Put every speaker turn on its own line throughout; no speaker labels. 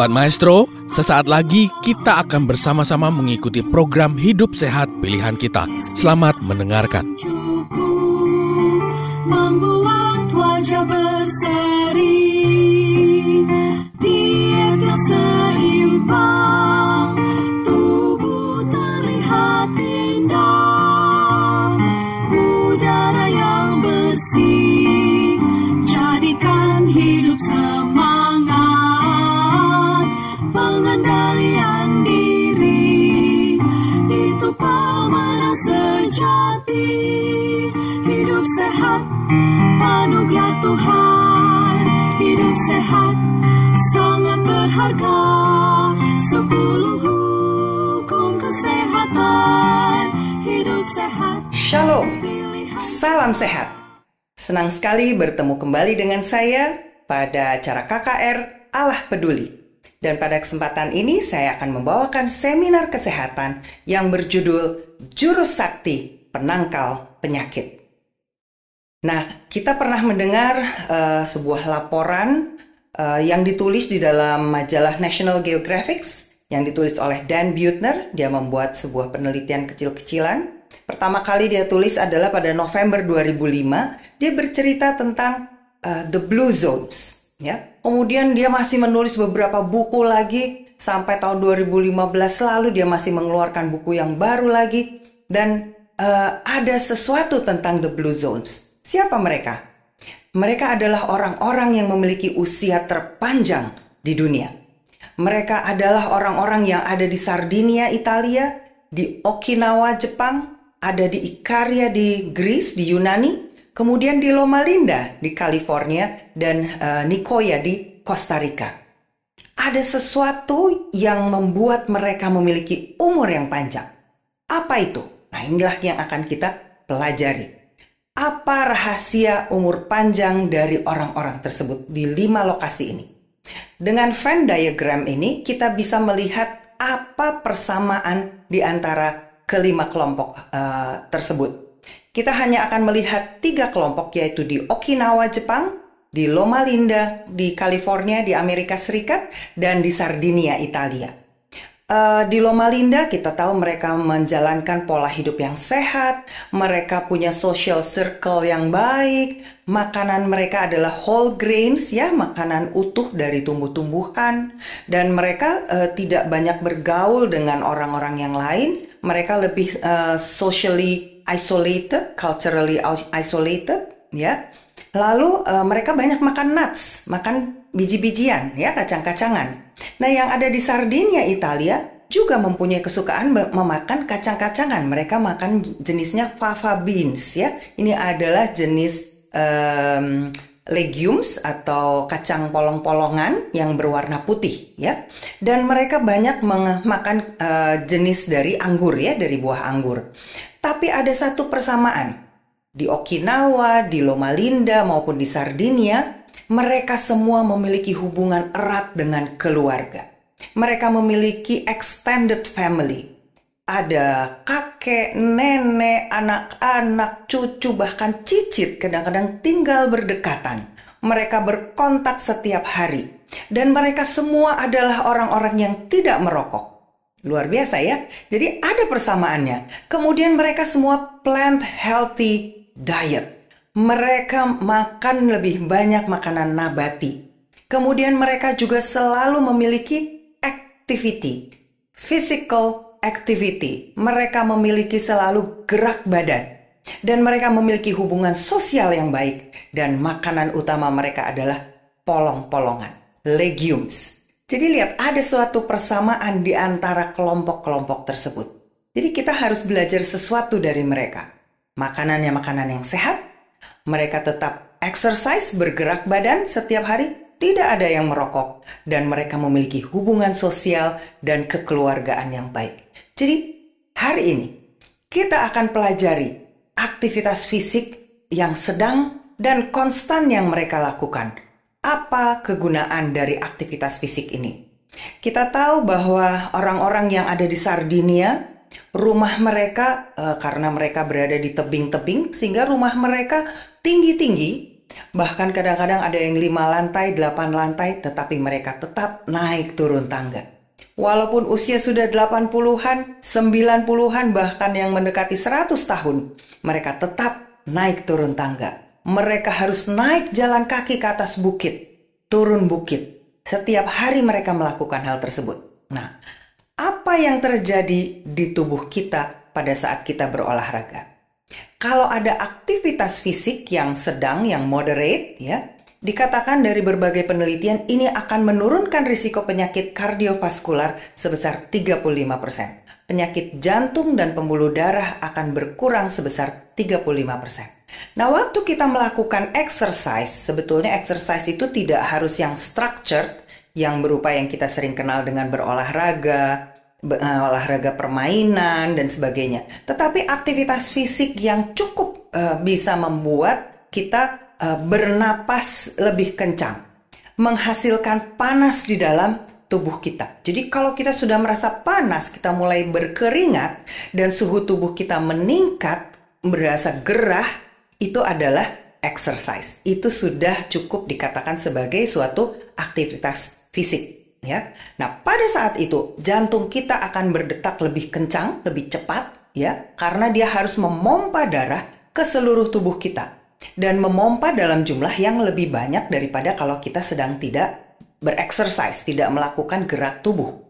Sobat Maestro, sesaat lagi kita akan bersama-sama mengikuti program Hidup Sehat Pilihan Kita. Selamat mendengarkan.
cukup membuat wajah berseri diet yang seimbang tubuh terlihat berharga sepuluh hukum kesehatan hidup sehat
Shalom, salam sehat. Senang sekali bertemu kembali dengan saya pada acara KKR Allah Peduli. Dan pada kesempatan ini saya akan membawakan seminar kesehatan yang berjudul Jurus Sakti Penangkal Penyakit. Nah, kita pernah mendengar eh, sebuah laporan eh, yang ditulis di dalam majalah National Geographic yang ditulis oleh Dan Buettner. Dia membuat sebuah penelitian kecil-kecilan. Pertama kali dia tulis adalah pada November 2005. Dia bercerita tentang eh, the blue zones, ya. Kemudian dia masih menulis beberapa buku lagi sampai tahun 2015 lalu dia masih mengeluarkan buku yang baru lagi dan eh, ada sesuatu tentang the blue zones. Siapa mereka? Mereka adalah orang-orang yang memiliki usia terpanjang di dunia. Mereka adalah orang-orang yang ada di Sardinia, Italia, di Okinawa, Jepang, ada di Ikaria di Greece, di Yunani, kemudian di Loma Linda di California, dan eh, Nicoya di Costa Rica. Ada sesuatu yang membuat mereka memiliki umur yang panjang. Apa itu? Nah, inilah yang akan kita pelajari. Apa rahasia umur panjang dari orang-orang tersebut di lima lokasi ini? Dengan Venn diagram ini, kita bisa melihat apa persamaan di antara kelima kelompok eh, tersebut. Kita hanya akan melihat tiga kelompok, yaitu di Okinawa, Jepang, di Loma Linda, di California, di Amerika Serikat, dan di Sardinia, Italia. Eh, di Loma Linda kita tahu mereka menjalankan pola hidup yang sehat, mereka punya social circle yang baik, makanan mereka adalah whole grains ya, makanan utuh dari tumbuh-tumbuhan dan mereka eh, tidak banyak bergaul dengan orang-orang yang lain, mereka lebih eh, socially isolated, culturally isolated ya. Lalu eh, mereka banyak makan nuts, makan biji-bijian ya, kacang-kacangan. Nah, yang ada di Sardinia, Italia juga mempunyai kesukaan memakan kacang-kacangan. Mereka makan jenisnya fava beans ya. Ini adalah jenis em, legumes atau kacang polong-polongan yang berwarna putih ya. Dan mereka banyak makan eh, jenis dari anggur ya, dari buah anggur. Tapi ada satu persamaan di Okinawa, di Loma Linda maupun di Sardinia, mereka semua memiliki hubungan erat dengan keluarga. Mereka memiliki extended family. Ada kakek, nenek, anak-anak, cucu, bahkan cicit kadang-kadang tinggal berdekatan. Mereka berkontak setiap hari. Dan mereka semua adalah orang-orang yang tidak merokok. Luar biasa ya. Jadi ada persamaannya. Kemudian mereka semua plant healthy diet. Mereka makan lebih banyak makanan nabati. Kemudian mereka juga selalu memiliki activity, physical activity. Mereka memiliki selalu gerak badan. Dan mereka memiliki hubungan sosial yang baik. Dan makanan utama mereka adalah polong-polongan, legumes. Jadi lihat ada suatu persamaan di antara kelompok-kelompok tersebut. Jadi kita harus belajar sesuatu dari mereka. Makanannya makanan yang sehat, mereka tetap exercise, bergerak badan setiap hari, tidak ada yang merokok, dan mereka memiliki hubungan sosial dan kekeluargaan yang baik. Jadi, hari ini kita akan pelajari aktivitas fisik yang sedang dan konstan yang mereka lakukan. Apa kegunaan dari aktivitas fisik ini? Kita tahu bahwa orang-orang yang ada di Sardinia rumah mereka uh, karena mereka berada di tebing-tebing sehingga rumah mereka tinggi-tinggi bahkan kadang-kadang ada yang lima lantai, delapan lantai tetapi mereka tetap naik turun tangga. Walaupun usia sudah 80-an, 90-an bahkan yang mendekati 100 tahun, mereka tetap naik turun tangga. Mereka harus naik jalan kaki ke atas bukit, turun bukit. Setiap hari mereka melakukan hal tersebut. Nah, apa yang terjadi di tubuh kita pada saat kita berolahraga. Kalau ada aktivitas fisik yang sedang, yang moderate, ya, dikatakan dari berbagai penelitian ini akan menurunkan risiko penyakit kardiovaskular sebesar 35%. Penyakit jantung dan pembuluh darah akan berkurang sebesar 35%. Nah, waktu kita melakukan exercise, sebetulnya exercise itu tidak harus yang structured, yang berupa yang kita sering kenal dengan berolahraga, olahraga permainan dan sebagainya. Tetapi aktivitas fisik yang cukup uh, bisa membuat kita uh, bernapas lebih kencang, menghasilkan panas di dalam tubuh kita. Jadi kalau kita sudah merasa panas, kita mulai berkeringat dan suhu tubuh kita meningkat, berasa gerah, itu adalah exercise. Itu sudah cukup dikatakan sebagai suatu aktivitas fisik ya. Nah, pada saat itu jantung kita akan berdetak lebih kencang, lebih cepat ya, karena dia harus memompa darah ke seluruh tubuh kita dan memompa dalam jumlah yang lebih banyak daripada kalau kita sedang tidak bereksersis, tidak melakukan gerak tubuh.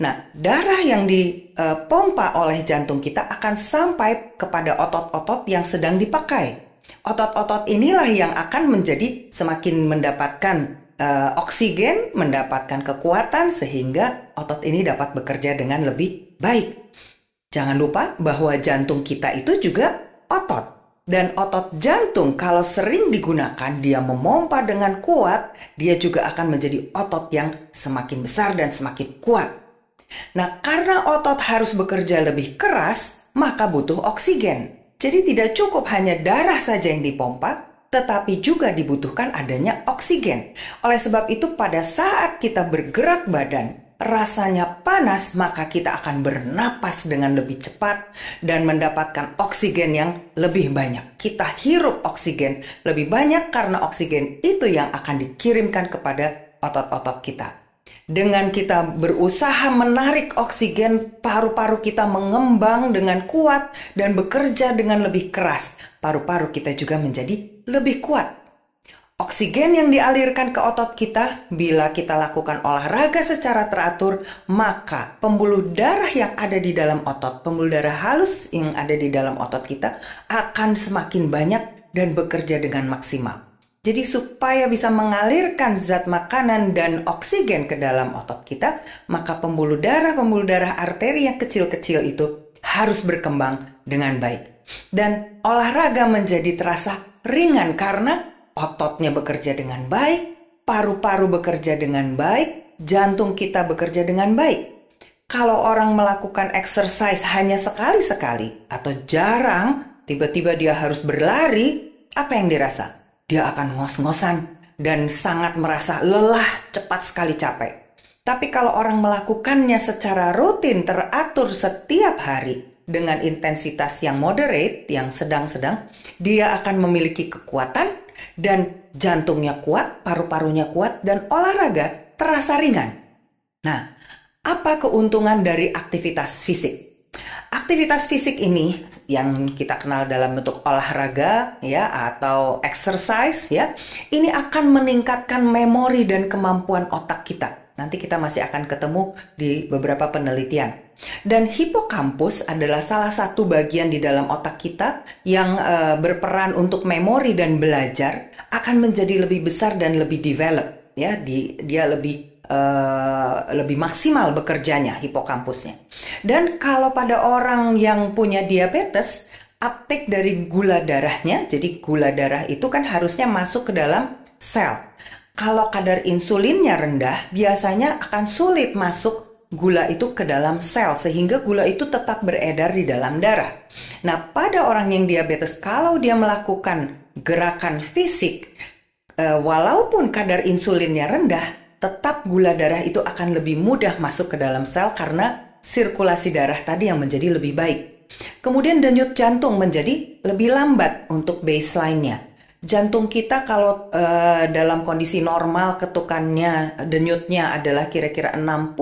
Nah, darah yang dipompa oleh jantung kita akan sampai kepada otot-otot yang sedang dipakai. Otot-otot inilah yang akan menjadi semakin mendapatkan uh, oksigen, mendapatkan kekuatan sehingga otot ini dapat bekerja dengan lebih baik. Jangan lupa bahwa jantung kita itu juga otot. Dan otot jantung kalau sering digunakan, dia memompa dengan kuat, dia juga akan menjadi otot yang semakin besar dan semakin kuat. Nah, karena otot harus bekerja lebih keras, maka butuh oksigen. Jadi tidak cukup hanya darah saja yang dipompa, tetapi juga dibutuhkan adanya oksigen. Oleh sebab itu, pada saat kita bergerak badan, rasanya panas, maka kita akan bernapas dengan lebih cepat dan mendapatkan oksigen yang lebih banyak. Kita hirup oksigen lebih banyak karena oksigen itu yang akan dikirimkan kepada otot-otot kita. Dengan kita berusaha menarik oksigen, paru-paru kita mengembang dengan kuat dan bekerja dengan lebih keras. Paru-paru kita juga menjadi lebih kuat. Oksigen yang dialirkan ke otot kita bila kita lakukan olahraga secara teratur, maka pembuluh darah yang ada di dalam otot, pembuluh darah halus yang ada di dalam otot kita akan semakin banyak dan bekerja dengan maksimal. Jadi supaya bisa mengalirkan zat makanan dan oksigen ke dalam otot kita, maka pembuluh darah, pembuluh darah arteri yang kecil-kecil itu harus berkembang dengan baik. Dan olahraga menjadi terasa ringan karena ototnya bekerja dengan baik, paru-paru bekerja dengan baik, jantung kita bekerja dengan baik. Kalau orang melakukan exercise hanya sekali-sekali atau jarang, tiba-tiba dia harus berlari, apa yang dirasa? dia akan ngos-ngosan dan sangat merasa lelah cepat sekali capek. Tapi kalau orang melakukannya secara rutin teratur setiap hari dengan intensitas yang moderate, yang sedang-sedang, dia akan memiliki kekuatan dan jantungnya kuat, paru-parunya kuat, dan olahraga terasa ringan. Nah, apa keuntungan dari aktivitas fisik? Aktivitas fisik ini yang kita kenal dalam bentuk olahraga ya atau exercise ya, ini akan meningkatkan memori dan kemampuan otak kita. Nanti kita masih akan ketemu di beberapa penelitian. Dan hipokampus adalah salah satu bagian di dalam otak kita yang uh, berperan untuk memori dan belajar akan menjadi lebih besar dan lebih develop ya, di, dia lebih Uh, lebih maksimal bekerjanya hipokampusnya. Dan kalau pada orang yang punya diabetes, uptake dari gula darahnya, jadi gula darah itu kan harusnya masuk ke dalam sel. Kalau kadar insulinnya rendah, biasanya akan sulit masuk gula itu ke dalam sel sehingga gula itu tetap beredar di dalam darah. Nah, pada orang yang diabetes kalau dia melakukan gerakan fisik uh, walaupun kadar insulinnya rendah, tetap gula darah itu akan lebih mudah masuk ke dalam sel karena sirkulasi darah tadi yang menjadi lebih baik. Kemudian denyut jantung menjadi lebih lambat untuk baseline-nya. Jantung kita kalau uh, dalam kondisi normal ketukannya denyutnya adalah kira-kira 60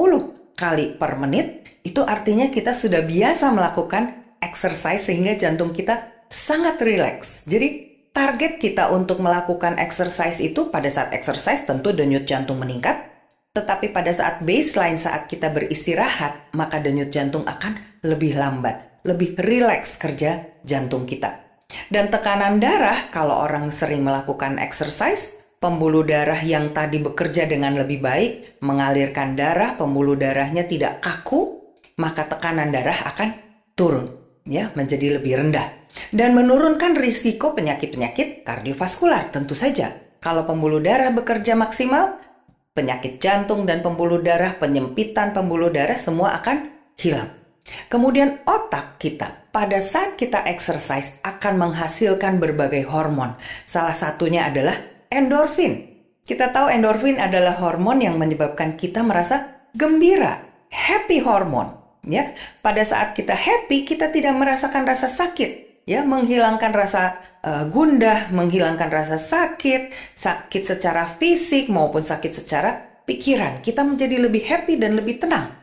kali per menit, itu artinya kita sudah biasa melakukan exercise sehingga jantung kita sangat rileks. Jadi target kita untuk melakukan exercise itu pada saat exercise tentu denyut jantung meningkat, tetapi pada saat baseline saat kita beristirahat, maka denyut jantung akan lebih lambat, lebih rileks kerja jantung kita. Dan tekanan darah, kalau orang sering melakukan exercise, pembuluh darah yang tadi bekerja dengan lebih baik, mengalirkan darah, pembuluh darahnya tidak kaku, maka tekanan darah akan turun, ya, menjadi lebih rendah dan menurunkan risiko penyakit-penyakit kardiovaskular tentu saja. Kalau pembuluh darah bekerja maksimal, penyakit jantung dan pembuluh darah, penyempitan pembuluh darah semua akan hilang. Kemudian otak kita pada saat kita exercise akan menghasilkan berbagai hormon. Salah satunya adalah endorfin. Kita tahu endorfin adalah hormon yang menyebabkan kita merasa gembira, happy hormon. Ya, pada saat kita happy kita tidak merasakan rasa sakit ya menghilangkan rasa uh, gundah, menghilangkan rasa sakit, sakit secara fisik maupun sakit secara pikiran. Kita menjadi lebih happy dan lebih tenang.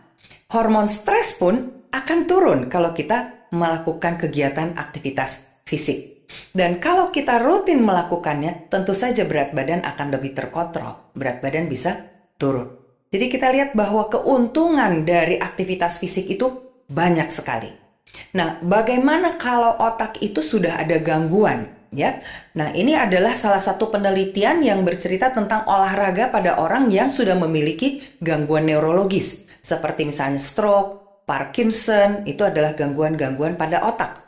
Hormon stres pun akan turun kalau kita melakukan kegiatan aktivitas fisik. Dan kalau kita rutin melakukannya, tentu saja berat badan akan lebih terkontrol. Berat badan bisa turun. Jadi kita lihat bahwa keuntungan dari aktivitas fisik itu banyak sekali. Nah, bagaimana kalau otak itu sudah ada gangguan? Ya, nah ini adalah salah satu penelitian yang bercerita tentang olahraga pada orang yang sudah memiliki gangguan neurologis, seperti misalnya stroke, Parkinson, itu adalah gangguan-gangguan pada otak.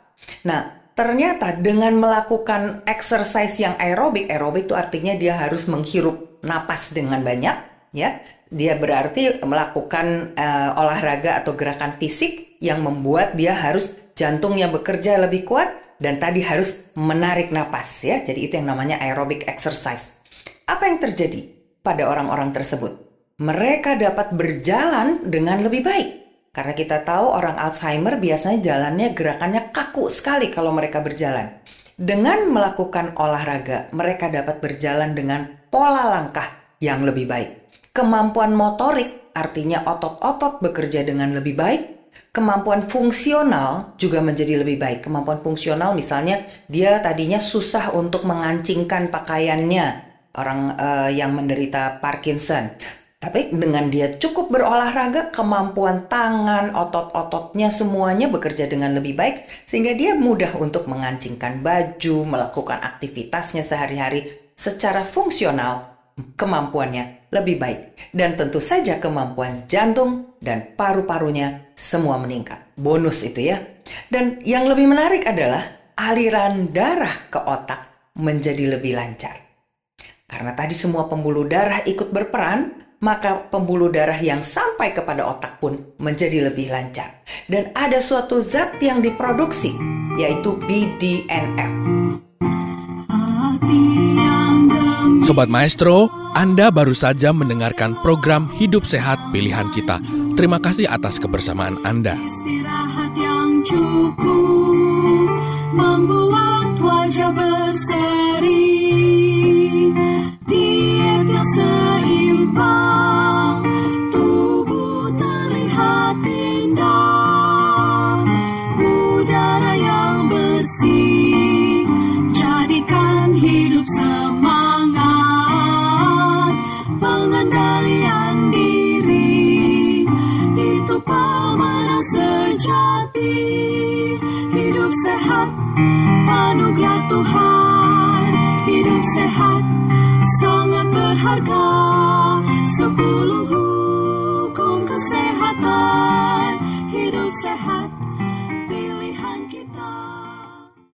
Nah, ternyata dengan melakukan exercise yang aerobik, aerobik itu artinya dia harus menghirup napas dengan banyak, ya. Dia berarti melakukan uh, olahraga atau gerakan fisik yang membuat dia harus jantungnya bekerja lebih kuat dan tadi harus menarik napas ya. Jadi itu yang namanya aerobic exercise. Apa yang terjadi pada orang-orang tersebut? Mereka dapat berjalan dengan lebih baik. Karena kita tahu orang Alzheimer biasanya jalannya gerakannya kaku sekali kalau mereka berjalan. Dengan melakukan olahraga, mereka dapat berjalan dengan pola langkah yang lebih baik. Kemampuan motorik artinya otot-otot bekerja dengan lebih baik kemampuan fungsional juga menjadi lebih baik. Kemampuan fungsional misalnya dia tadinya susah untuk mengancingkan pakaiannya orang uh, yang menderita Parkinson. Tapi dengan dia cukup berolahraga, kemampuan tangan, otot-ototnya semuanya bekerja dengan lebih baik sehingga dia mudah untuk mengancingkan baju, melakukan aktivitasnya sehari-hari secara fungsional kemampuannya lebih baik. Dan tentu saja kemampuan jantung dan paru-parunya semua meningkat. Bonus itu ya. Dan yang lebih menarik adalah aliran darah ke otak menjadi lebih lancar. Karena tadi semua pembuluh darah ikut berperan, maka pembuluh darah yang sampai kepada otak pun menjadi lebih lancar. Dan ada suatu zat yang diproduksi, yaitu BDNF.
Sobat Maestro, Anda baru saja mendengarkan program Hidup Sehat Pilihan Kita. Terima kasih atas kebersamaan Anda.
Istirahat yang cukup membuat wajah berseri. Anugerah Tuhan. Hidup sehat, sangat berharga. Sepuluh hukum kesehatan, hidup sehat